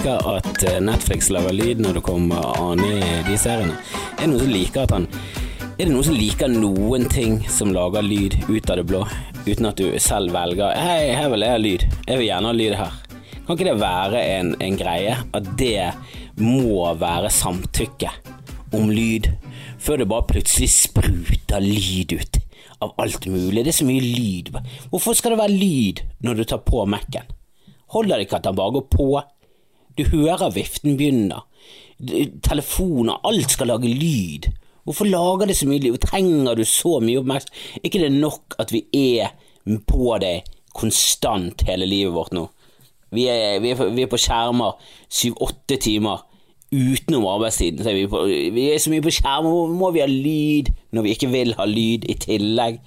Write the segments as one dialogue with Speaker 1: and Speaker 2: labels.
Speaker 1: liker at eh, Netflix lager lyd når det kommer an i de seriene? Er det noen som liker at han Er det noen som liker noen ting som lager lyd ut av det blå, uten at du selv velger Hei, her vil jeg ha lyd. Jeg vil gjerne ha lyd her. Kan ikke det være en, en greie at det må være samtykke om lyd, før det bare plutselig spruter lyd ut av alt mulig? Det er så mye lyd. Hvorfor skal det være lyd når du tar på Mac-en? Holder det ikke at den bare går på? Du hører viften begynne. Telefoner, alt skal lage lyd. Hvorfor lager det så mye lyd? Trenger du så mye oppmerksomhet? Er ikke det nok at vi er på det konstant hele livet vårt nå? Vi er, vi er, vi er på skjermer syv-åtte timer utenom arbeidstiden. Er vi, på, vi, er så mye på skjermer, må vi ha lyd når vi ikke vil ha lyd i tillegg?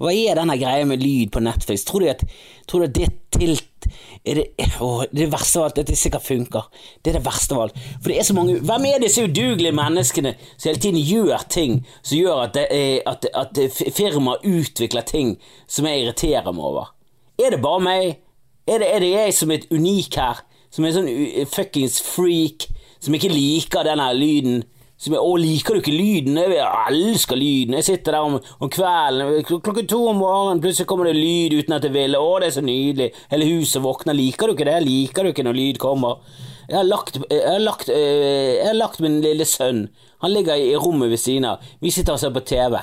Speaker 1: Hva er denne greia med lyd på Netflix? Tror du at, tror du at det tilt er det, å, det verste av alt at det sikkert funker. Det er det verste av alt. For det er så mange Hvem er disse udugelige menneskene som hele tiden gjør ting som gjør at, er, at, at firmaer utvikler ting som jeg irriterer meg over? Er det bare meg? Er det, er det jeg som er unik her? Som er en sånn fuckings freak som ikke liker denne lyden? Som er, 'Å, liker du ikke lyden?' Jeg elsker lyden. Jeg sitter der om, om kvelden, klokken to om morgenen, plutselig kommer det lyd uten at jeg vil. 'Å, det er så nydelig.' Hele huset våkner. Liker du ikke det? Liker du ikke når lyd kommer? Jeg har lagt, jeg har lagt, eh, jeg har lagt min lille sønn. Han ligger i rommet ved siden av. Vi sitter og ser på TV.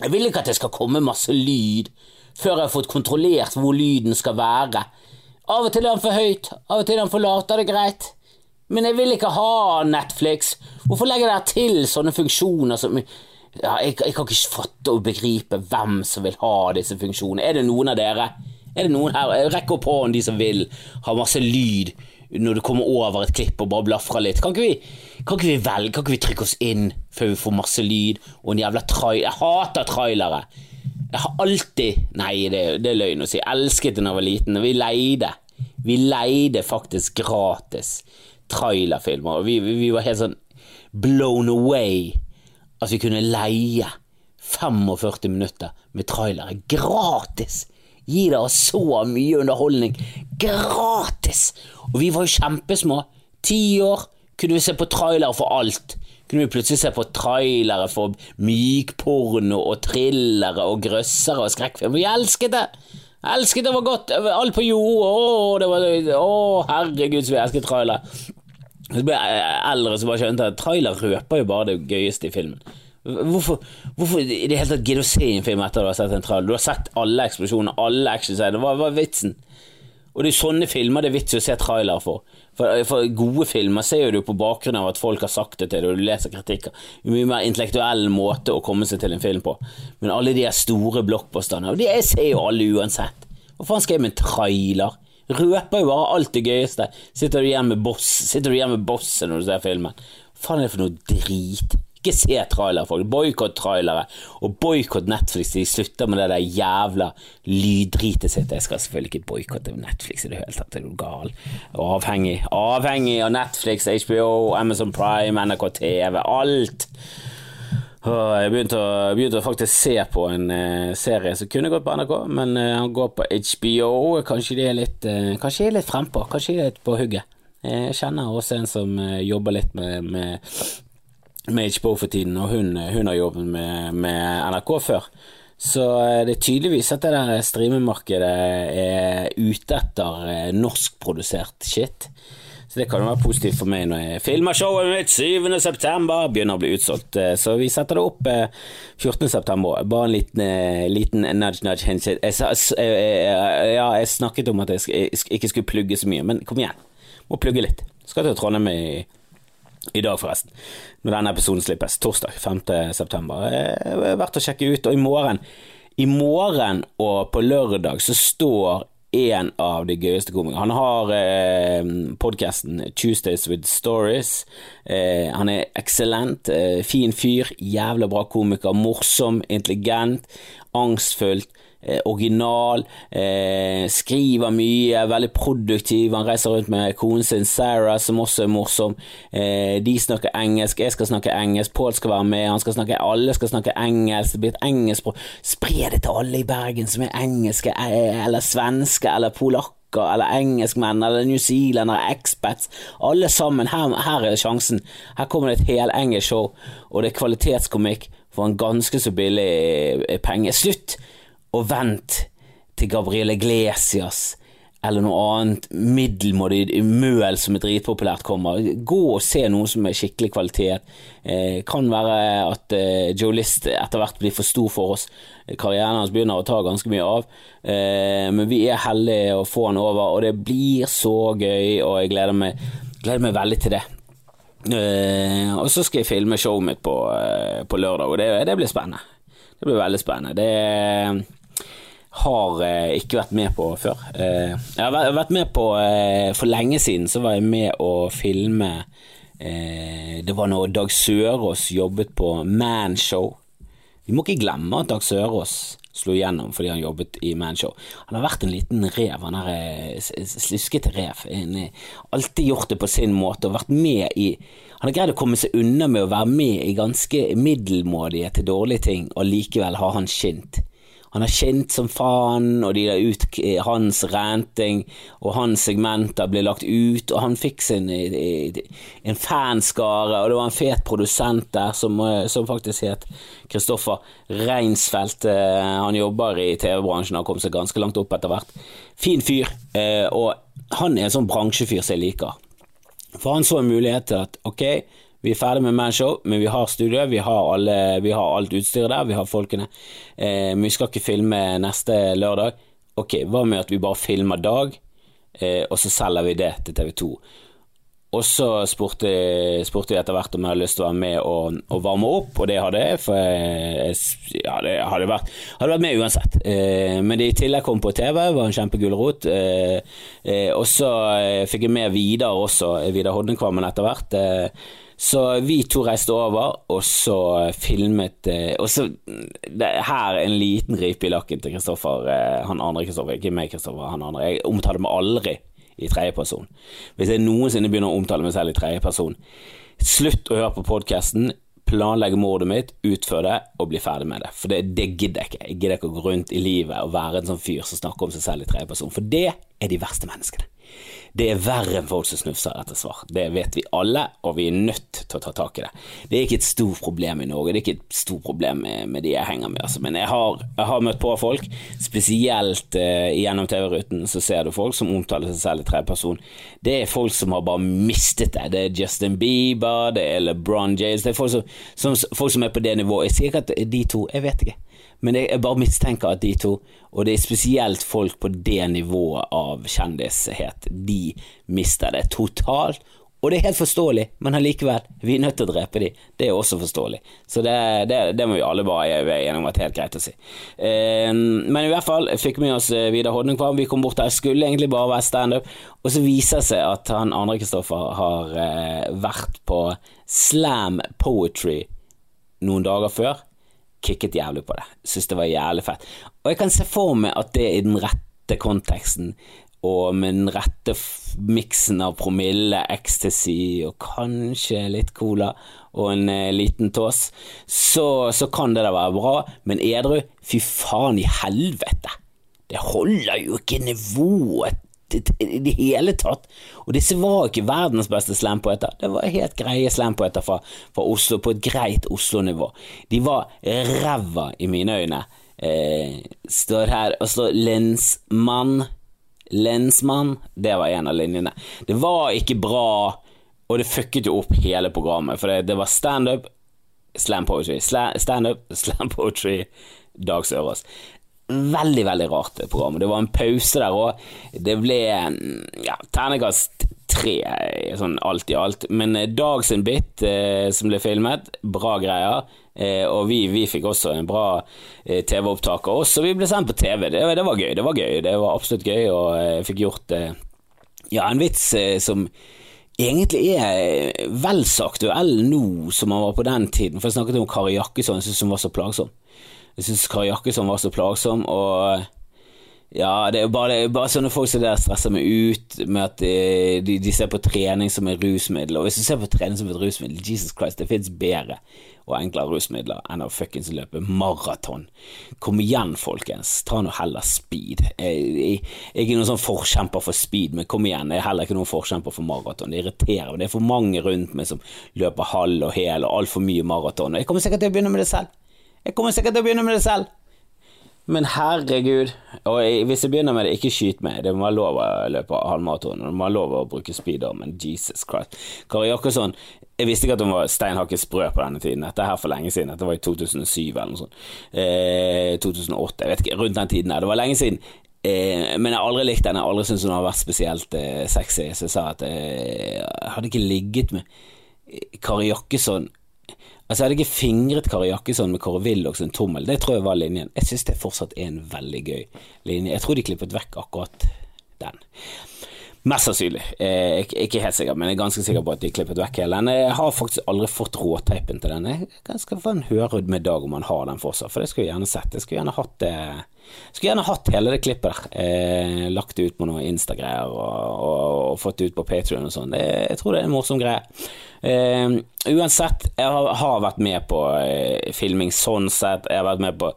Speaker 1: Jeg vil ikke at det skal komme masse lyd før jeg har fått kontrollert hvor lyden skal være. Av og til er han for høyt, av og til er han for lavt. Er det greit? Men jeg vil ikke ha Netflix. Hvorfor legger dere til sånne funksjoner som ja, jeg, jeg, kan ikke fatte og begripe hvem som vil ha disse funksjonene. Er det noen av dere? Er det noen her? Rekk opp hånden de som vil ha masse lyd når du kommer over et klipp og bare blafrer litt. Kan ikke vi, kan ikke vi velge? Kan ikke vi trykke oss inn før vi får masse lyd og en jævla trailer? Jeg hater trailere. Jeg har alltid Nei, det, det er løgn å si. Jeg elsket det da jeg var liten. Vi leide. Vi leide faktisk gratis trailerfilmer. Og vi, vi, var helt sånn blown away at vi kunne leie 45 minutter med trailere gratis. Gi dere så mye underholdning gratis! Og vi var jo kjempesmå. Ti år kunne vi se på trailere for alt. Kunne vi plutselig se på trailere for mykporno og thrillere og grøssere og skrekkfilm. Vi elsket det! Elsket det var godt. Alt på jord. Å, var, å herregud, så vi elsket trailer. Så ble jeg eldre så bare skjønte at trailer røper jo bare det gøyeste i filmen. Hvorfor, hvorfor i det hele tatt gidder å se en film etter du har sett en trailer? Du har sett alle eksplosjoner, alle actionscener. Hva var vitsen? Og det er sånne filmer det er vits å se trailer for. for. For, gode filmer ser du på bakgrunn av at folk har sagt det til deg, og du leser kritikker. En mye mer intellektuell måte å komme seg til en film på. Men alle de store blokkpostene, og de ser jo alle uansett. Hva faen skal jeg med en trailer? Røper jo bare alt det gøyeste. Sitter du igjen med boss Sitter du igjen med bosset når du ser filmen? Hva faen er det for noe drit? Ikke se trailere, folk. Boikott trailere. Og boikott Netflix. De slutter med det der jævla lyddritet sitt. Jeg skal selvfølgelig ikke boikotte Netflix i det hele tatt. Er du gal? Avhengig. Avhengig av Netflix, HBO, Amazon Prime, NRK TV. Alt. Jeg begynte, å, begynte å faktisk se på en uh, serie som kunne gått på NRK, men uh, han går på HBO. Kanskje de er litt, uh, kanskje litt frempå, kanskje de er litt på hugget. Jeg kjenner også en som jobber litt med, med, med, HBO for tiden, og hun, hun har jobbet med, med, NRK før. Så det er tydeligvis at det der streamemarkedet er ute etter norskprodusert shit. Så det kan jo være positivt for meg når jeg filmer showet mitt 7. september, begynner å bli utsolgt. Eh, så vi setter det opp 14. Eh, september. Bare en liten, eh, liten nudge, nudge, hint. Jeg, ja, jeg snakket om at jeg ikke skulle plugge så mye, men kom igjen. Må plugge litt. Skal til Trondheim i, i dag, forresten. Når denne episoden slippes. Torsdag 5. september. Verdt å sjekke ut. Og i morgen i morgen og på lørdag så står en av de gøyeste komikerne. Han har eh, podkasten Tuesdays with Stories. Eh, han er eksellent, eh, fin fyr, jævla bra komiker, morsom, intelligent, angstfullt. Eh, original, eh, skriver mye, er veldig produktiv. Han reiser rundt med konen sin Sarah, som også er morsom. Eh, de snakker engelsk, jeg skal snakke engelsk, Pål skal være med, han skal snakke, alle skal snakke engelsk. Det blir et engelsk Spre det til alle i Bergen som er engelske, eller svenske, eller polakker eller engelskmenn eller New Zealand eller expats. Alle sammen. Her, her er sjansen. Her kommer det et helengelsk show, og det er kvalitetskomikk for en ganske så billig penge. Slutt å vent til Gabriel Iglesias eller noe annet middelmådig møl som er dritpopulært kommer. Gå og se noe som er skikkelig kvalitet. Eh, kan være at eh, Joe List etter hvert blir for stor for oss. Karrieren hans begynner å ta ganske mye av, eh, men vi er heldige å få han over, og det blir så gøy, og jeg gleder meg, gleder meg veldig til det. Eh, og så skal jeg filme showet mitt på, eh, på lørdag, og det, det, blir spennende. Det blir veldig spennende. Det har eh, ikke vært med på før. Eh, jeg har vært med på eh, For lenge siden så var jeg med å filme Det var når Dag Sørås jobbet på Manshow. Vi må ikke glemme at Dag Sørås slo gjennom fordi han jobbet i Manshow. Han har vært en liten rev, han er sluskete rev. En, alltid gjort det på sin måte og vært med i Han har greid å komme seg unna med å være med i ganske middelmådige til dårlige ting, og likevel har han skint. Han har kjent som faen, og de la ut hans ranting, og hans segmenter ble lagt ut, og han fikk sin en fanskare, og det var en fet produsent der som, eh, som faktisk het Kristoffer Reinsfeldt. Eh, han jobber i TV-bransjen, har kommet seg ganske langt opp etter hvert. Fin fyr, eh, og han er en sånn bransjefyr som jeg liker. For han så en mulighet til at ok, vi er ferdig med Manshow, men vi har studio, vi har, alle, vi har alt utstyret der, vi har folkene. Eh, men vi skal ikke filme neste lørdag. Ok, hva med at vi bare filmer Dag, eh, og så selger vi det til TV2? Og så spurte, spurte jeg etter hvert om jeg hadde lyst til å være med og, og varme opp, og det hadde jeg, for jeg, ja, det hadde vært, hadde vært med uansett. Eh, men det i tillegg kom på TV, var en kjempegulrot. Eh, eh, og så eh, fikk jeg med Vidar også, Vidar Hodnekvammen etter hvert. Eh, så vi to reiste over, og så filmet eh, Og så Her en liten ripe i lakken til Kristoffer, han andre Kristoffer, ikke meg, Kristoffer, han andre. Jeg omtaler meg aldri i tredjeperson. Hvis jeg noensinne begynner å omtale meg selv i tredjeperson, slutt å høre på podkasten, planlegge mordet mitt, utføre det og bli ferdig med det. For det, det gidder jeg ikke. Jeg gidder ikke å gå rundt i livet og være en sånn fyr som snakker om seg selv i tredjeperson, for det er de verste menneskene. Det er verre enn folk som snufser etter svar. Det vet vi alle, og vi er nødt til å ta tak i det. Det er ikke et stort problem i Norge, det er ikke et stort problem med, de jeg henger med. Altså. Men jeg har, jeg har, møtt på folk, spesielt uh, gjennom TV-ruten, så ser du folk som omtaler seg selv i tredjeperson. Det er folk som har bare mistet det. Det er Justin Bieber, det er LeBron James, det er folk som, som, folk som er på det nivået. Jeg sier ikke at de to, jeg vet ikke. Men jeg bare mistenker at de to, og det er spesielt folk på det nivået av kjendishet, de mister det totalt. Og det er helt forståelig, men allikevel, vi er nødt til å drepe dem. Det er også forståelig. Så det, det, det må vi alle bare være enige om at er helt greit å si. Eh, men i hvert fall fikk vi oss eh, Vidar Hodnekvam. Vi kom bort der, skulle egentlig bare være standup, og så viser det seg at han andre Kristoffer har eh, vært på slam poetry noen dager før kicket jævlig på det. Syns det var jævlig fett. Og jeg kan se for meg at det i den rette konteksten, og med den rette miksen av promille, ecstasy og kanskje litt cola og en eh, liten tås, så, så kan det da være bra, men edru, fy faen i helvete! Det holder jo ikke nivået i det hele tatt. Og disse var ikke verdens beste slampoeter, det var helt greie slampoeter fra, fra Oslo, på et greit Oslo-nivå. De var ræva i mine øyne. Eh, står her og står lensmann. Lensmann, det var en av linjene. Det var ikke bra, og det fucket jo opp hele programmet, for det, det var standup, slam poetry, standup, slam poetry, Dag Sørås veldig, veldig rart program. Det var en pause der òg. Det ble ja, ternekast tre, sånn alt i alt. Men eh, Dag sin bit eh, som ble filmet, bra greier. Eh, og vi, vi, fikk også en bra eh, TV-opptak av oss, og vi ble sendt på TV. Det, det, var gøy. Det var gøy. Det var absolutt gøy, og jeg eh, fikk gjort eh, ja, en vits som egentlig er vel så aktuell nå som han var på den tiden. For jeg snakket om Kari Jakkesson, som var så plagsom. Jeg syns Kari Jakkesson var så plagsom, og Ja, det er bare, det bare sånne folk som der stresser meg ut med at eh, de, de ser på trening som et rusmiddel. Og hvis du ser på trening som et rusmiddel, Jesus Christ, det fins bedre og enklere rusmidler enn å fuckings løpe maraton. Kom igjen, folkens. Ta nå heller speed. Jeg, jeg, jeg er ikke noen sånn forkjemper for speed, men kom igjen, jeg er heller ikke noen forkjemper for maraton. Det irriterer meg. Det er for mange rundt meg som løper halv og hel og altfor mye maraton. Og jeg kommer sikkert til å begynne med det selv. Jeg kommer sikkert til å begynne med det selv. Men herregud, og hvis jeg begynner med det, ikke skyt meg. Det må være lov å løpe halvmaraton, det må være lov å bruke speeder, men Jesus Christ. Kari Jakkesson, jeg visste ikke at hun var steinhakket sprø på denne tiden. Dette er her for lenge siden. Dette var i 2007 eller noe sånt. Eh, 2008, jeg vet ikke, rundt den tiden her. Det var lenge siden. Eh, men jeg har aldri likt henne. Jeg har aldri syntes hun har vært spesielt eh, sexy, så jeg sa at eh, jeg hadde ikke ligget med Kari Jakkesson Altså, jeg hadde ikke fingret Kari Jakkesson med Kåre Willoch sin tommel. Det tror jeg var linjen. Jeg synes det fortsatt er en veldig gøy linje. Jeg tror de klippet vekk akkurat den. Mest sannsynlig. Jeg er ikke helt sikker, men jeg er ganske sikker på at de klippet vekk hele den. Jeg har faktisk aldri fått råteipen til den. Jeg skal få en høre med Dag om han har den fortsatt, for det skulle jeg gjerne sett. Jeg skulle gjerne hatt det skulle gjerne hatt hele det klippet der. Eh, lagt det ut på noen Insta-greier og, og, og, fått det ut på Patrion og sånn. Jeg tror det er en morsom greie. Eh, uansett, jeg har, har, vært med på eh, filming sånn sett. Jeg har vært med på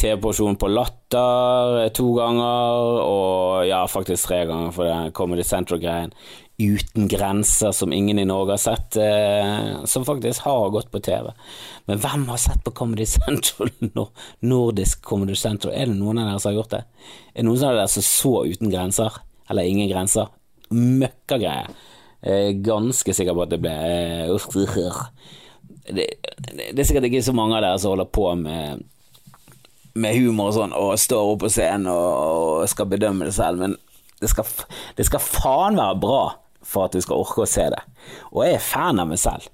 Speaker 1: TV-porsjon på Latter to ganger, og ja, faktisk tre ganger for den Comedy Central-greien. Uten grenser, som ingen i Norge har sett, eh, som faktisk har gått på TV. Men hvem har sett på Comedy Central? Nordisk Comedy Central? Er det noen av dere som har gjort det? Er det noen av dere som så Uten grenser? Eller Ingen grenser? Møkkagreier. Ganske sikker på at det ble uh, det, det, er sikkert ikke så mange av dere som holder på med med humor og sånn, og står opp på scenen og, og skal bedømme det selv, men det skal, det skal faen være bra for at du skal orke å se det. Og jeg er fan av meg selv.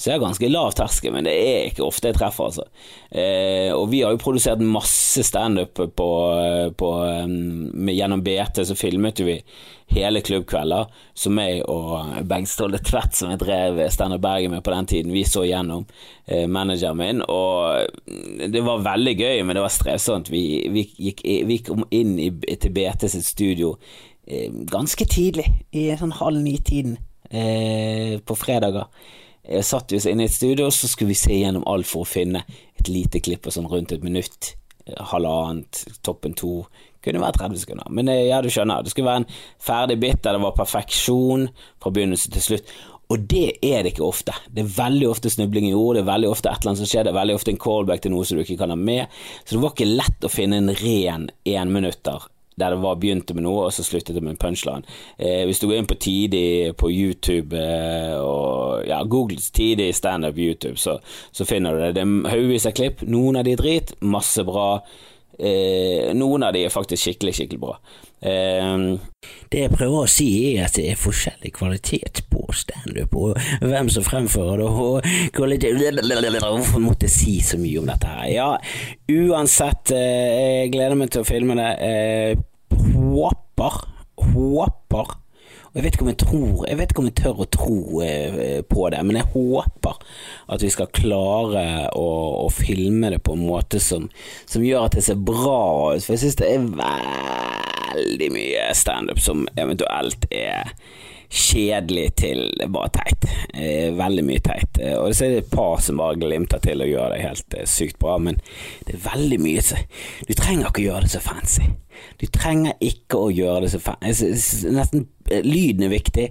Speaker 1: Så jeg har ganske lav terskel, men det er ikke ofte jeg treffer, altså. Eh, og vi har jo produsert masse standup på, på, um, gjennom BT, så filmet vi hele klubbkvelder. Så meg og Bengt Ståle Tvedt, som jeg drev Standup Bergen med på den tiden, vi så gjennom eh, manageren min, og det var veldig gøy, men det var strevsomt. Vi, vi, gikk, vi kom inn i, til BT sitt studio eh, ganske tidlig, i sånn halv ni-tiden eh, på fredager. Jeg satt oss inne i et studio, og så skulle vi se gjennom alt for å finne et lite klipp på sånn rundt et minutt. Halvannet, toppen to. Kunne være 30 sekunder. Men eh, ja, du skjønner, det skulle være en ferdig bit der det var perfeksjon fra begynnelse til slutt. Og det er det ikke ofte. Det er veldig ofte snubling i ord, det er veldig ofte et eller annet som skjer, det er veldig ofte en callback til noe som du ikke kan ha med. Så det var ikke lett å finne en ren énminutter der det var begynte med noe, og så sluttet det med en punchline. Eh, hvis du går inn på Tidig på YouTube, eh, og ja, Googles Tidig standup YouTube, så, så, finner du det. Det er haugevis av klipp. Noen av de er drit, masse bra. Eh, noen av de er faktisk skikkelig, skikkelig bra. Eh, det jeg prøver å si, er at det er forskjellig kvalitet på standup, og hvem som fremfører det, og kvalitet Hvorfor måtte jeg si så mye om dette her? Ja, uansett, eh, jeg gleder meg til å filme det. Håper, håper og jeg vet ikke om jeg tror Jeg vet ikke om jeg tør å tro eh, på det, men jeg håper at vi skal klare å, å filme det på en måte som, som, gjør at det ser bra ut. For jeg synes det er veldig mye standup som eventuelt er kjedelig til bare teit. Eh, veldig mye teit. Eh, og så er det et par som bare glimter til å gjøre det helt eh, sykt bra, men det er veldig mye så Du trenger ikke å gjøre det så fancy. Du trenger ikke å gjøre det så fancy. Nesten Lyden er viktig.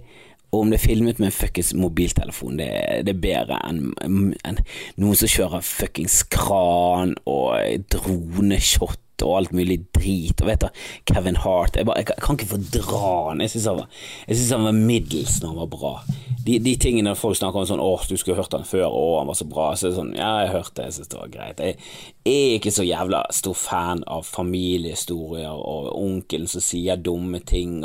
Speaker 1: Og om det er filmet med en fuckings mobiltelefon, det, det, er bedre enn en, noen som kjører fuckings kran og droneshot og alt mulig drit. Og vet du, Kevin Hart Jeg, bare, jeg, jeg kan ikke fordra han. Jeg syns han, han, var middels når han var bra. De, de tingene folk snakker om sånn 'Å, du skulle hørt han før. Å, han var så bra'. Så det er sånn Ja, jeg hørte det. Jeg syns det var greit. Jeg er ikke så jævla stor fan av familiehistorier og onkelen som sier dumme ting.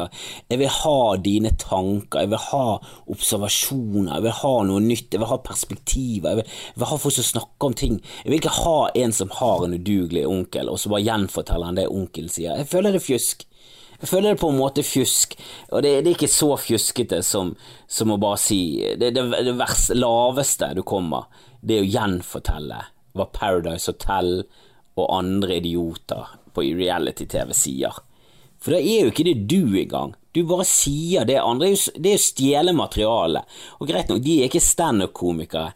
Speaker 1: Jeg vil ha dine tanker. Jeg vil ha observasjoner. Jeg vil ha noe nytt. Jeg vil ha perspektiver. Jeg vil, jeg vil ha folk som snakker om ting. Jeg vil ikke ha en som har en udugelig onkel, og så bare gjennom han det onkelen sier. Jeg føler det fjusk. Jeg føler det på en måte fjusk, og det, det er ikke så fjuskete som, som å bare si Det, det, det vers, laveste du kommer, det er å gjenfortelle hva Paradise Hotel og andre idioter på reality-TV sier. For da er jo ikke det du engang. Du bare sier det andre. Det er jo stjele materialet. Og greit nok, de er ikke standup-komikere,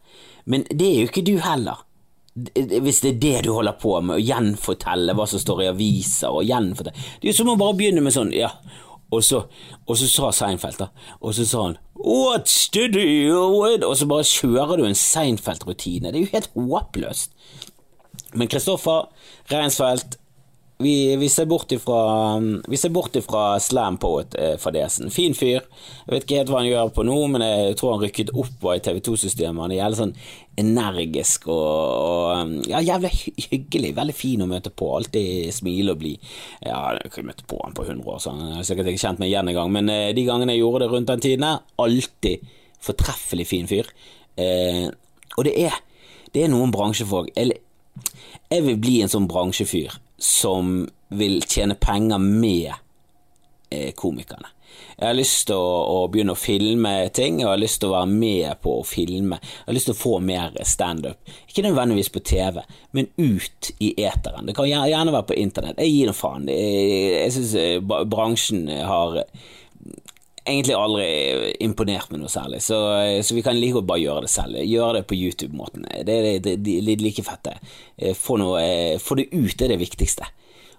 Speaker 1: men det er jo ikke du heller. Hvis det er det du holder på med, å gjenfortelle hva som står i aviser, og gjenfortelle Det er jo som å bare begynne med sånn, ja, og så, og så sa Seinfeld, da, og så sa han What's deal with Og så bare kjører du en Seinfeld-rutine. Det er jo helt håpløst. Men Kristoffer Reinsfeldt vi, vi, ser bort ifra, vi ser bort ifra Slam Poet-fadesen. Eh, fin fyr. Jeg vet ikke helt hva han gjør på nå, men jeg tror han rykket opp i TV2-systemet. Han er jævlig sånn energisk og, og ja, jævlig hyggelig. Veldig fin å møte på. Alltid smile og blid. Ja, jeg kunne møtt på han på 100 år, så han har sikkert ikke kjent meg igjen engang. Men eh, de gangene jeg gjorde det rundt den tiden her, alltid fortreffelig fin fyr. Eh, og det er, det er noen bransjefolk jeg, jeg vil bli en sånn bransjefyr som vil tjene penger med eh, komikerne. Jeg har lyst til å, å, begynne å filme ting, og jeg har lyst til å være med på å filme. Jeg har lyst til å få mer standup. Ikke nødvendigvis på TV, men ut i eteren. Det kan gjerne være på internett. Jeg gir noe faen. Jeg, jeg syns eh, bransjen har egentlig aldri imponert med noe særlig, så, så vi kan like godt bare gjøre det selv. Gjøre det på YouTube-måten. Det er litt like fett, det. Eh, få, eh, få det ut, er det viktigste.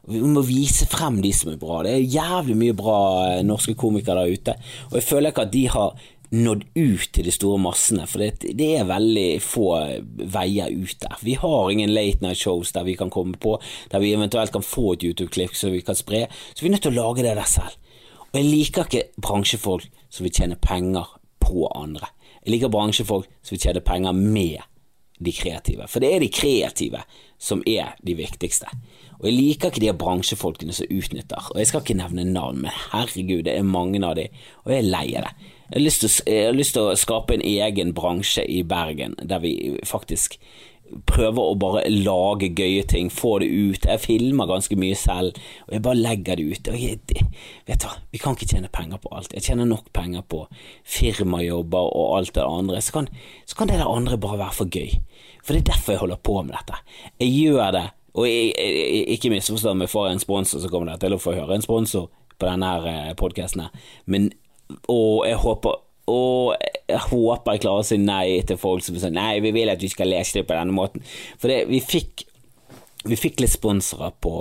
Speaker 1: Vi må vise frem de som er bra. Det er jævlig mye bra eh, norske komikere der ute, og jeg føler ikke at de har nådd ut til de store massene, for det, det, er veldig få veier ut der. Vi har ingen late night shows der vi kan komme på, der vi eventuelt kan få et YouTube-klipp som vi kan spre, så vi er nødt til å lage det der selv. Og jeg liker ikke bransjefolk som vil tjene penger på andre. Jeg liker bransjefolk som vil tjene penger med de kreative, for det er de kreative som er de viktigste. Og jeg liker ikke de bransjefolkene som utnytter, og jeg skal ikke nevne navn, men herregud, det er mange av de, og jeg er lei av det. Jeg har, jeg har lyst til å skape en egen bransje i Bergen der vi faktisk prøver å bare lage gøye ting, få det ut. Jeg filmer ganske mye selv, og jeg bare legger det ut. Og jeg, vet du, Vi kan ikke tjene penger på alt. Jeg tjener nok penger på firmajobber og alt det andre. Så kan, så kan det der andre bare være for gøy. For det er derfor jeg holder på med dette. Jeg gjør det, og jeg, jeg, ikke misforstå meg, får en sponsor, så kommer det til å få høre en sponsor på denne eh, podkasten Men og jeg håper og jeg håper jeg klarer å si nei til folk som sier nei, vi vil at du skal lese det på denne måten. For det, vi fikk vi fikk litt sponsorer på,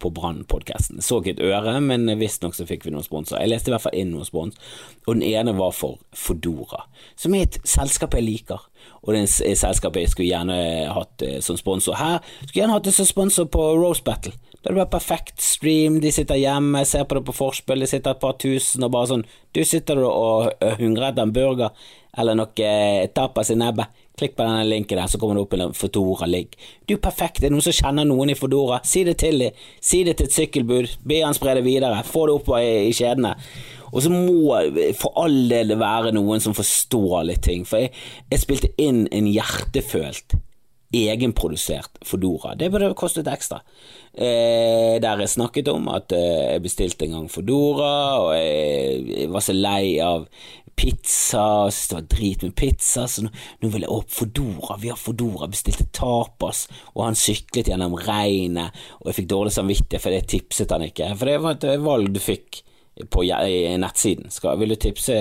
Speaker 1: på Brann-podkasten. Så ikke et øre, men visstnok så fikk vi noen sponsorer. Jeg leste i hvert fall inn noen spons, og den ene var for Fodora, som er et selskap jeg liker. Og det er et selskap jeg skulle gjerne hatt eh, som sponsor her. Skulle gjerne hatt det som sponsor på Rose Battle. Det er bare perfekt stream, de sitter hjemme, ser på det på forspill, de sitter et par tusen og bare sånn Du sitter og hungrer etter en burger eller noe eh, tapas i nebbet. Klikk på denne linken der, så kommer det opp en Fodora-link. Du er perfekt, det er noen som kjenner noen i Fodora. Si det til dem. Si det til et sykkelbud. Be han spre det videre. Få det opp i, i kjedene. Og så må for all del det være noen som forstår litt ting. For jeg, jeg spilte inn en hjertefølt egenprodusert Fodora. Det burde kostet ekstra. Eh, der jeg snakket om at eh, jeg bestilte en gang Fodora, og jeg, jeg var så lei av pizza, og syntes det var drit med pizza, så nå, nå vil jeg opp Fodora. Vi har Fodora, bestilte tapas, og han syklet gjennom regnet, og jeg fikk dårlig samvittighet for det tipset han ikke. For det var et valg du fikk på nettsiden. Skal, vil du tipse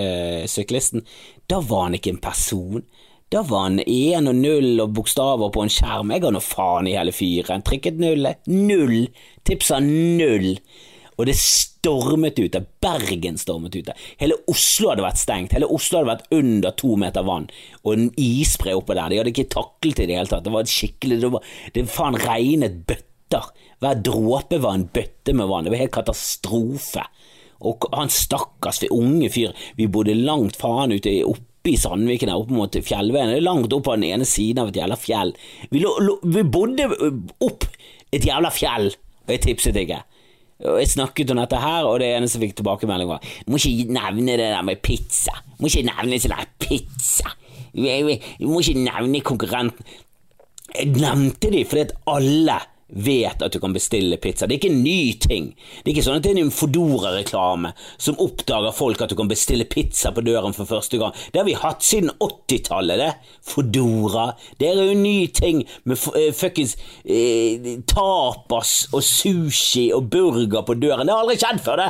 Speaker 1: syklisten? Da var han ikke en person. Da var han én og null og bokstaver på en skjerm. Jeg ga nå faen i hele fyren. Trykket null. Null! Tipsa null! Og det stormet ute. Bergen stormet ute. Hele Oslo hadde vært stengt. Hele Oslo hadde vært under to meter vann, og en isbre oppå der. De hadde ikke taklet i det hele tatt. Det var skikkelig Det, var, det faen regnet bøtter. Hver dråpe var en bøtte med vann. Det var helt katastrofe. Og han stakkars unge fyr, vi bodde langt faen ute oppe i Sandviken, opp mot fjellveien, langt opp på den ene siden av et jævla fjell. Vi, lo, lo, vi bodde opp et jævla fjell, og jeg tipset ikke. Og Jeg snakket om dette her, og det eneste jeg fikk tilbakemelding var Må ikke nevne det der med pizza. Må ikke nevne sånn der pizza. Du må ikke nevne konkurrenten. Jeg nevnte de fordi at alle vet at du kan bestille pizza. Det er ikke en ny ting. Det er ikke sånn at det er en Fodora-reklame som oppdager folk at du kan bestille pizza på døren for første gang. Det har vi hatt siden 80-tallet, det. Fodora. Det er jo en ny ting med uh, fuckings uh, tapas og sushi og burger på døren. Det har aldri skjedd før, det.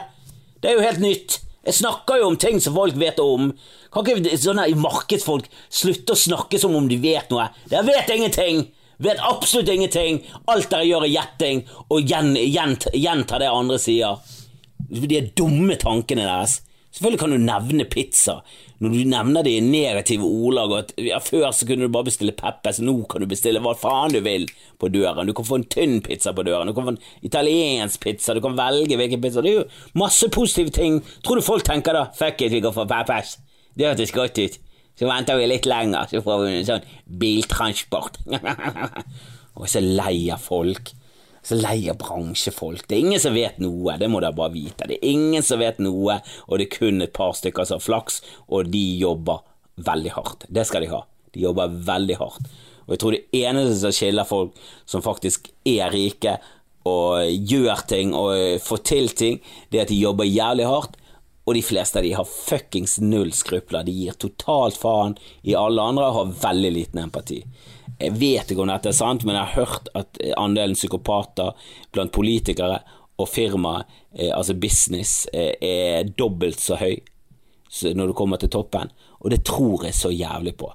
Speaker 1: Det er jo helt nytt. Jeg snakker jo om ting som folk vet om. Kan ikke sånne markedsfolk slutte å snakke som om de vet noe? Dere vet ingenting! Vet absolutt ingenting. Alt dere gjør er gjetting, og gjenta gjent, det andre sier. De dumme tankene deres. Selvfølgelig kan du nevne pizza når du nevner det i negative ordlag. At, ja, før så kunne du bare bestille Peppes, nå kan du bestille hva faen du vil på døren. Du kan få en tynn pizza på døren, du kan få en italiensk pizza, du kan velge hvilken pizza. Det er jo masse positive ting. Tror du folk tenker da fuck it, vi går for Peppes? Det hørtes godt ut. Så venter vi litt lenger, så får vi en sånn biltransport. og så lei av folk. Så lei av bransjefolk. Det er ingen som vet noe, det må dere bare vite. Det er ingen som vet noe, og det er kun et par stykker som har flaks, og de jobber veldig hardt. Det skal de ha. De jobber veldig hardt. Og jeg tror det eneste som skiller folk som faktisk er rike og gjør ting og får til ting, det er at de jobber jævlig hardt og de fleste av de har fuckings null skrupler. De gir totalt faen i alle andre og har veldig liten empati. Jeg vet ikke om dette er sant, men jeg har hørt at andelen psykopater blant politikere og firma, eh, altså business, eh, er dobbelt så høy når du kommer til toppen, og det tror jeg så jævlig på.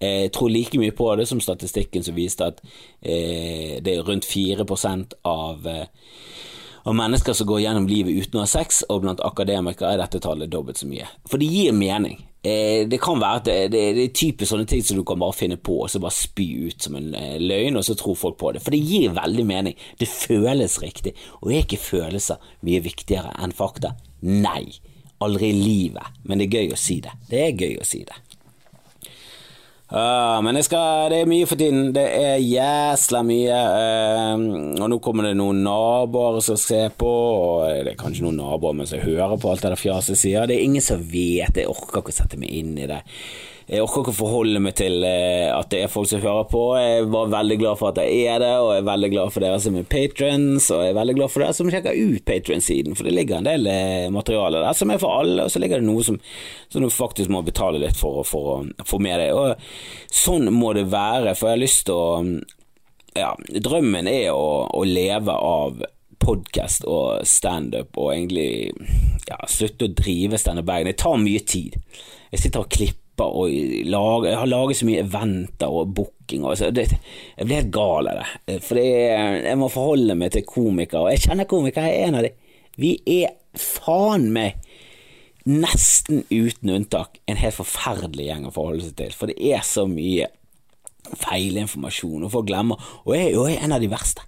Speaker 1: Jeg tror like mye på det som statistikken som viste at eh, det er rundt 4% av av mennesker som går gjennom livet uten å ha sex, og blant akademikere er dette tallet dobbelt så mye. For det gir mening. Eh, det kan være at det, det, det er typisk sånne ting som du kan bare finne på og så bare spy ut som en eh, løgn, og så tror folk på det. For det gir veldig mening. Det føles riktig. Og er ikke følelser mye viktigere enn fakta? Nei. Aldri i livet. Men det er gøy å si det. Det er gøy å si det. Uh, men skal, det er mye for tiden. Det er jæsla mye. Uh, og nå kommer det noen naboer som ser på, og det er kanskje noen naboer mens jeg hører på alt det der fjaset sier. Det er ingen som vet, jeg orker ikke å sette meg inn i det. Jeg orker ikke å forholde meg til eh, at det er folk som hører på. Jeg var veldig glad for at jeg er det, og jeg er veldig glad for dere som er patrons, og jeg er veldig glad for dere som sjekker ut patrons-siden, for det ligger en del eh, materiale der som er for alle, og så ligger det noe som, som du faktisk må betale litt for, å få med deg. Og sånn må det være, for jeg har lyst til å Ja, drømmen er å, å leve av podkast og standup, og egentlig ja, slutte å drive standup-bagen. Det tar mye tid. Jeg sitter og klipper og lager, jeg har laget så mye eventer og booking. Og så, det, jeg blir helt gal av det. For jeg må forholde meg til komikere, og jeg kjenner komikere, jeg er en av dem. Vi er faen meg nesten uten unntak en helt forferdelig gjeng å forholde seg til. For det er så mye feilinformasjon, og folk glemmer. Og jeg, er er en av de verste.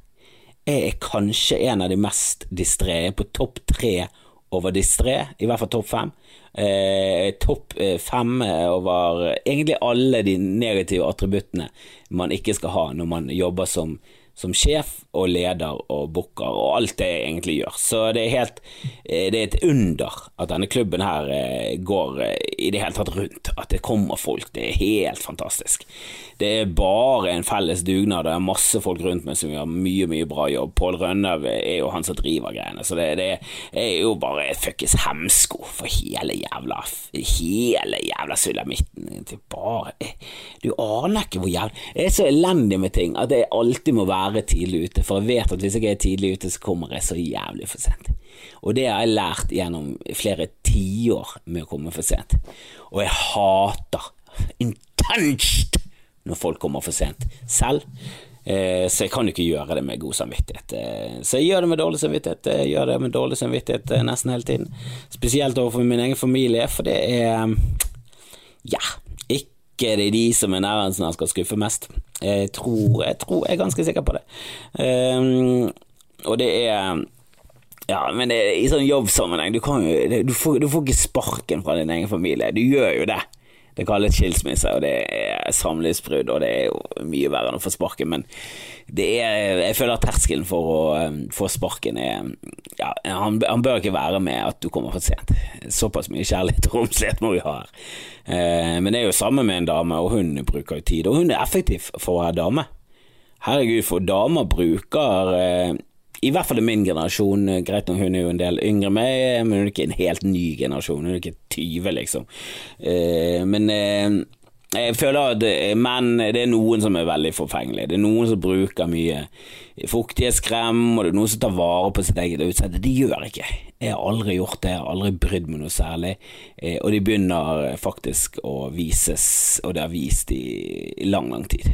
Speaker 1: Jeg er kanskje en av de mest distré, på topp tre over distré, i hvert fall topp fem. Eh, topp eh, fem over egentlig alle de negative attributtene man ikke skal ha når man jobber som som sjef og leder og booker og alt det jeg egentlig gjør. Så det er helt eh, Det er et under at denne klubben her eh, går eh, i det hele tatt rundt. At det kommer folk. Det er helt fantastisk. Det er bare en felles dugnad. Det er masse folk rundt meg som gjør mye, mye bra jobb. Pål Rønnaug er jo han som driver greiene, så det, det er jo bare fuckings hemsko for hele jævla Hele jævla sulamitten. Bare Du aner ikke hvor jævlig Jeg er så elendig med ting at jeg alltid må være være tidlig ute, for jeg vet at hvis jeg er tidlig ute, så kommer jeg så jævlig for sent. Og det har jeg lært gjennom flere tiår med å komme for sent. Og jeg hater intenst når folk kommer for sent selv. Eh, så jeg kan ikke gjøre det med god samvittighet. Eh, så jeg gjør det med dårlig samvittighet. Jeg gjør det med dårlig samvittighet eh, nesten hele tiden. Spesielt overfor min egen familie, for det er Ja, ikke det er de som er nærmest når jeg skal skuffe mest. Jeg tror, jeg tror, jeg er ganske sikker på det. Um, og det er ja, men det, i sånn jobbsammenheng, du, jo, du, får, du får ikke sparken fra din egen familie. Du gjør jo det. Det kalles skilsmisse, og det er samlivsbrudd, og det er jo mye verre enn å få sparken, men er, jeg føler at terskelen for å um, få sparken er ja, han, han, bør ikke være med at du kommer for sent. Såpass mye kjærlighet og romslighet må vi ha her. Eh, men det er jo samme med en dame, og hun bruker jo tid, og hun er effektiv for å være dame. herregud, for damer bruker eh, i hvert fall i min generasjon, eh, greit nok hun er jo en del yngre enn meg, men hun er ikke en helt ny generasjon, hun er ikke 20, liksom. Eh, men eh, jeg føler at eh, menn Det er noen som er veldig forfengelige. Det er noen som bruker mye fuktighetskrem, og det er noen som tar vare på sitt eget utseende. De gjør ikke. Jeg har aldri gjort det, jeg har aldri brydd meg noe særlig. Eh, og de begynner faktisk å vises, og det har vist i, lang, lang tid.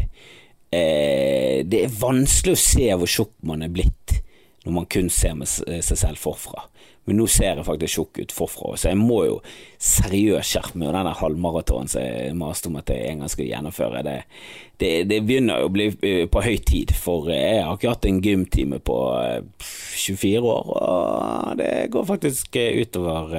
Speaker 1: Eh, det er vanskelig å se hvor tjukk man er blitt når man kun ser med seg selv forfra men nå ser jeg faktisk tjukk ut forfra, så jeg må jo seriøst skjerpe meg. Og den halvmaratonen som jeg maste om at jeg en gang skal gjennomføre, det, det, det, begynner å bli eh, på høy tid, for jeg har ikke hatt en gymtime på 24 eh, år, og det går faktisk eh, utover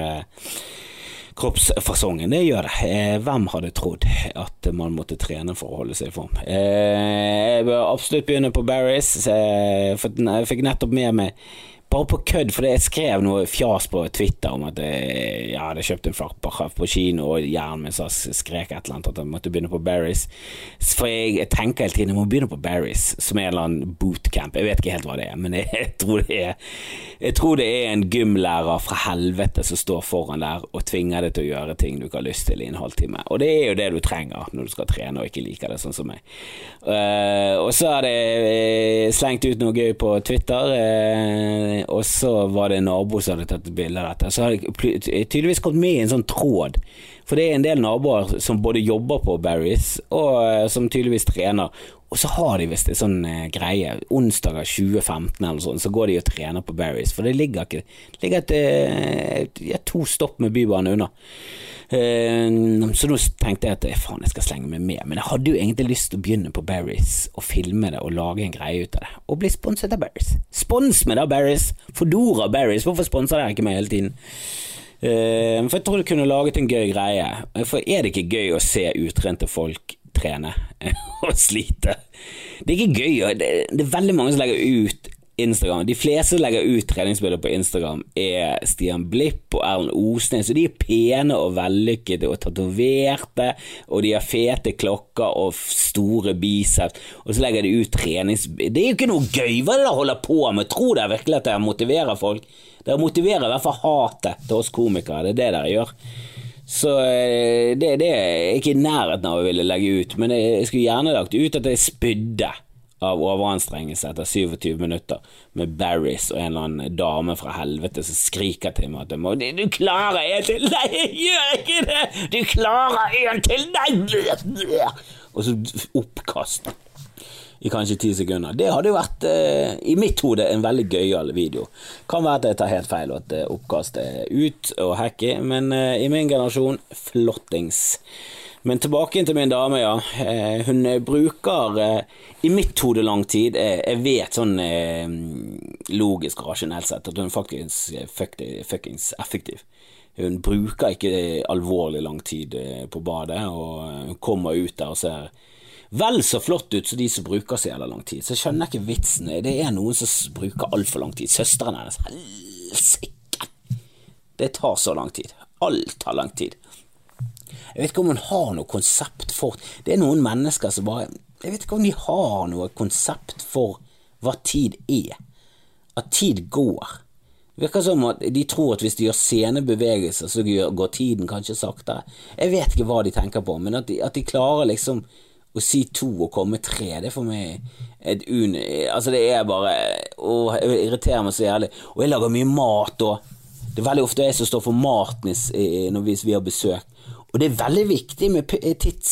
Speaker 1: kroppsfasongen. Det gjør det. Hvem hadde trodd at man måtte trene for å holde seg i form? Jeg bør absolutt begynne på Barris. Jeg fikk nettopp med meg bare på kødd, for jeg skrev noe fjas på Twitter om at jeg, jeg hadde kjøpt en flakperkjaft på kino, og hjernen min skrek et eller annet at jeg måtte begynne på Berries, For jeg, tenker hele tiden jeg må begynne på Berries, som er en eller annen bootcamp. Jeg vet ikke helt hva det er, men jeg, jeg, tror, det er, jeg tror det er en gymlærer fra helvete som står foran der og tvinger deg til å gjøre ting du ikke har lyst til i en halvtime. Og det er jo det du trenger når du skal trene og ikke liker det, sånn som meg. Uh, og så har jeg slengt ut noe gøy på Twitter. Uh, og så var det en nabo som hadde tatt bilde av dette. Så har jeg tydeligvis kommet med i en sånn tråd. For det er en del naboer som både jobber på Barry's, og eh, som tydeligvis trener. Og så har de visst en sånn eh, greie. Onsdager 2015 eller sånn, så går de og trener på Barry's. For det ligger ikke ligger et, et, et, to stopp med Bybanen unna. Uh, så nå tenkte jeg at faen, jeg skal slenge meg med. Men jeg hadde jo egentlig lyst til å begynne på Barry's og filme det og lage en greie ut av det. Og bli sponset av Barry's. Spons meg da, Barry's! Fodora Barry's, hvorfor sponser dere ikke meg hele tiden? Uh, for jeg tror du kunne laget en gøy greie. For er det ikke gøy å se utrente folk trene og slite? Det er ikke gøy. Det er veldig mange som legger ut Instagram. De fleste som legger ut treningsbilder på Instagram, er Stian Blipp og Erlend Osnes. Så de er pene og vellykkede og tatoverte, og de har fete klokker og store biceps. Og så legger de ut treningsbilder. Det er jo ikke noe gøy! Hva er dere holder på med? Tror dere virkelig at dere motiverer folk? Dere motiverer i hvert fall hatet til oss komikere. Det er det dere gjør. Så eh, det, det er ikke i nærheten av å ville legge ut, men jeg skulle gjerne lagt ut at jeg spydde av overanstrengelse etter 27 minutter med Barris og en eller annen dame fra helvete som skriker til meg at jeg må Du klarer en til! Nei, jeg gjør ikke det! Du klarer en til! Nei! Og så oppkast i kanskje ti sekunder. Det hadde jo vært, eh, i mitt hode, en veldig gøyal video. Kan være at jeg tar helt feil, og at eh, oppkastet er ut og hacky, men eh, i min generasjon flottings. Men tilbake til min dame, ja. Eh, hun bruker eh, i mitt hode lang tid. Eh, jeg vet sånn logisk og rasjonelt sett at hun faktisk er fuckings effektiv. Hun bruker ikke alvorlig lang tid på badet, og hun kommer ut der og ser vel så flott ut som de som bruker så jævla lang tid. Så jeg skjønner ikke vitsen. Det er noen som bruker altfor lang tid. Søsteren hennes, helsike! Det tar så lang tid. Alt tar lang tid. Jeg vet ikke om hun har noe konsept for Det er noen mennesker som bare Jeg vet ikke om de har noe konsept for hva tid er. At tid går. Det virker som at de tror at hvis de gjør scenebevegelser, så går tiden kanskje saktere. Jeg vet ikke hva de tenker på, men at de, at de klarer liksom å si to og komme tre, det er for meg et un... Altså, det er bare Å, jeg irriterer meg så jævlig. Og jeg lager mye mat, og det er veldig ofte jeg som står for maten når vi har besøk. Og det er veldig viktig med eh, tids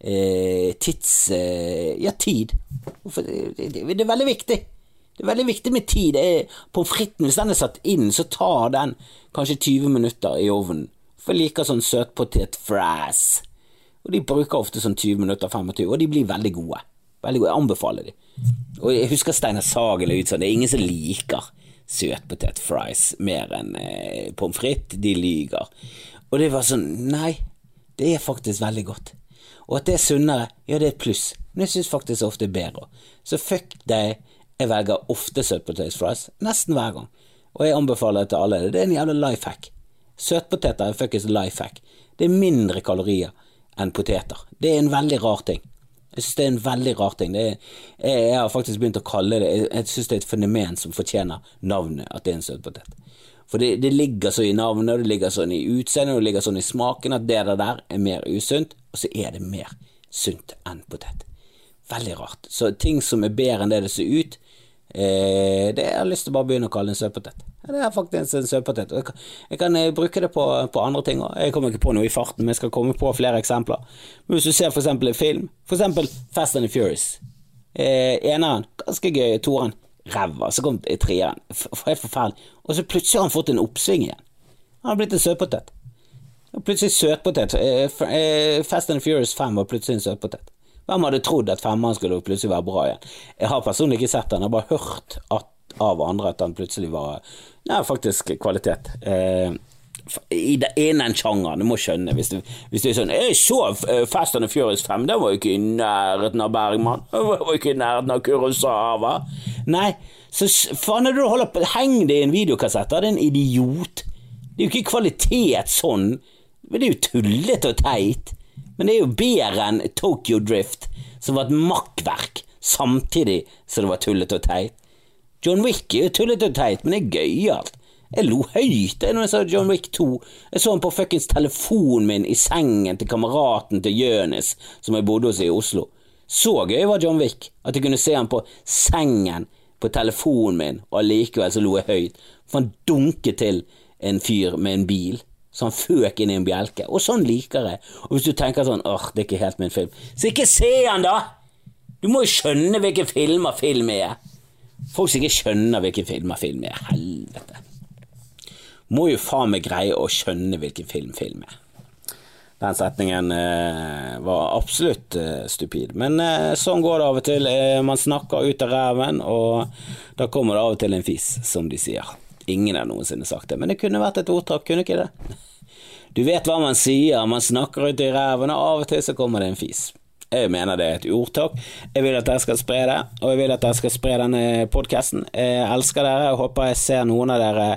Speaker 1: eh, tids eh, ja, tid. Det, det, det, er veldig viktig. Det er veldig viktig med tid. Pommes fritesen, hvis den er satt inn, så tar den kanskje 20 minutter i ovnen. For jeg liker sånn søtpotet-fries. Og de bruker ofte sånn 20 minutter, 25, og de blir veldig gode. Veldig gode, Jeg anbefaler de. Og jeg husker Steinar Sagen la ut sånn, det er ingen som liker søtpotet-fries mer enn eh, pommes frites. De lyger. Og det var sånn Nei, det er faktisk veldig godt. Og at det er sunnere, ja, det er et pluss. Men jeg syns faktisk ofte det er bedre. Så fuck deg, jeg velger ofte søtpotet fries. Nesten hver gang. Og jeg anbefaler det til alle. Det er en jævla life hack. Søtpoteter er fuckings life hack. Det er mindre kalorier enn poteter. Det er en veldig rar ting. Jeg synes det er en veldig rar ting. Er, jeg, jeg, har faktisk begynt å kalle det Jeg, jeg synes det er et fenomen som fortjener navnet at det er en søtpotet. For det, det, ligger så i navnet, det ligger sånn i utseendet, det ligger sånn i smaken at det der er mer usunt, og så er det mer sunt enn potet. Veldig rart. Så ting som er bedre enn det det ser ut, eh, det har jeg lyst til å bare begynne å kalle en søtpotet. Det er faktisk en søtpotet. Jeg, jeg kan eh, bruke det på, på andre ting òg. Jeg kommer ikke på noe i farten, men jeg skal komme på flere eksempler. Men hvis du ser for eksempel en film, for eksempel Fast and the Furious. Eh, eneren, ganske gøy. Toeren, ræva. Så kom treeren, helt forferdelig. Og så plutselig har han fått en oppsving igjen. Han har blitt en søtpotet. Plutselig søtpotet. Eh, eh, Fast and Furious 5 var plutselig en søtpotet. Hvem hadde trodd at femmeren skulle plutselig være bra igjen? Jeg har personlig ikke sett den, jeg har bare hørt at, av andre at den plutselig var Nei, faktisk kvalitet. Eh, i det ene sjangeren, du må skjønne. Hvis, du, hvis det er sånn 'Jeg så eh, Fast and Furious 5, den var jo ikke i nærheten av Bergman'. Den var jo ikke i nærheten av Kurosawa. Nei, så faen er det du holder på Heng det i en videokassett, da, det er en idiot. Det er jo ikke kvalitet sånn. Men det er jo tullete og teit. Men det er jo bedre enn Tokyo Drift, som var et makkverk, samtidig som det var tullete og teit. John Wick er jo tullete og teit, men det er gøyalt. Jeg lo høyt når jeg så John Wick 2. Jeg så han på fuckings telefonen min i sengen til kameraten til Jønis, som jeg bodde hos i Oslo. Så gøy var John Wick at jeg kunne se han på sengen på telefonen min, og allikevel så lo jeg høyt, for han dunket til en fyr med en bil. Så han føk inn i en bjelke. Og sånn liker jeg. Og hvis du tenker sånn åh, det er ikke helt min film, så ikke se han, da! Du må jo skjønne hvilken filmer film er. Folk som ikke skjønner hvilken filmer film er. Helvete. Må jo faen meg greie å skjønne hvilken film film er. Den setningen eh, var absolutt eh, stupid. Men eh, sånn går det av og til. Eh, man snakker ut av ræven, og da kommer det av og til en fis, som de sier. Ingen har noensinne sagt det, men det kunne vært et ordtak, kunne ikke det? Du vet hva man sier, man snakker ut i ræven, og av og til så kommer det en fis. Jeg mener det er et ordtak. Jeg vil at dere skal spre det, og jeg vil at dere skal spre denne podkasten. Jeg elsker dere, jeg håper jeg ser noen av dere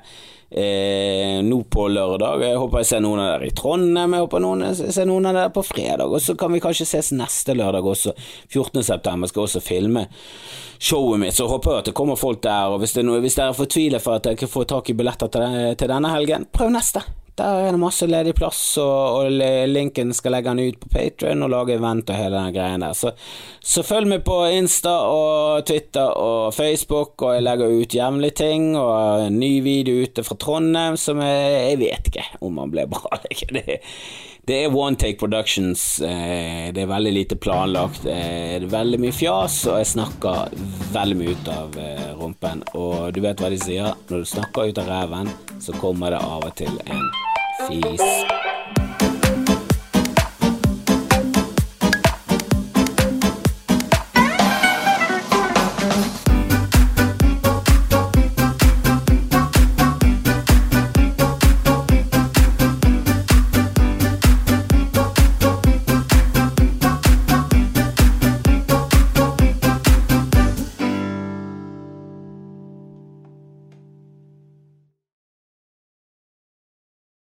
Speaker 1: eh, nå på lørdag. Jeg håper jeg ser noen av dere i Trondheim, jeg håper noen, ser noen av dere på fredag. Og så kan vi kanskje ses neste lørdag også. 14. september skal også filme showet mitt, så håper jeg at det kommer folk der. Og hvis, det er noe, hvis dere fortviler for at jeg ikke får tak i billetter til, til denne helgen, prøv neste. Der er det masse ledig plass, og, og linken skal legge den ut på Patrion og lage event og hele den greien der. Så, så, følg med på Insta og Twitter og Facebook, og jeg legger ut jevnlig ting, og en ny video ute fra Trondheim som jeg, jeg vet ikke om han ble bra. Det, det er One Take Productions. Eh, det er veldig lite planlagt. Eh, det er veldig mye fjas, og jeg snakker veldig mye ut av eh, rumpen. Og du vet hva de sier, når du snakker ut av ræven, så kommer det av og til en fis.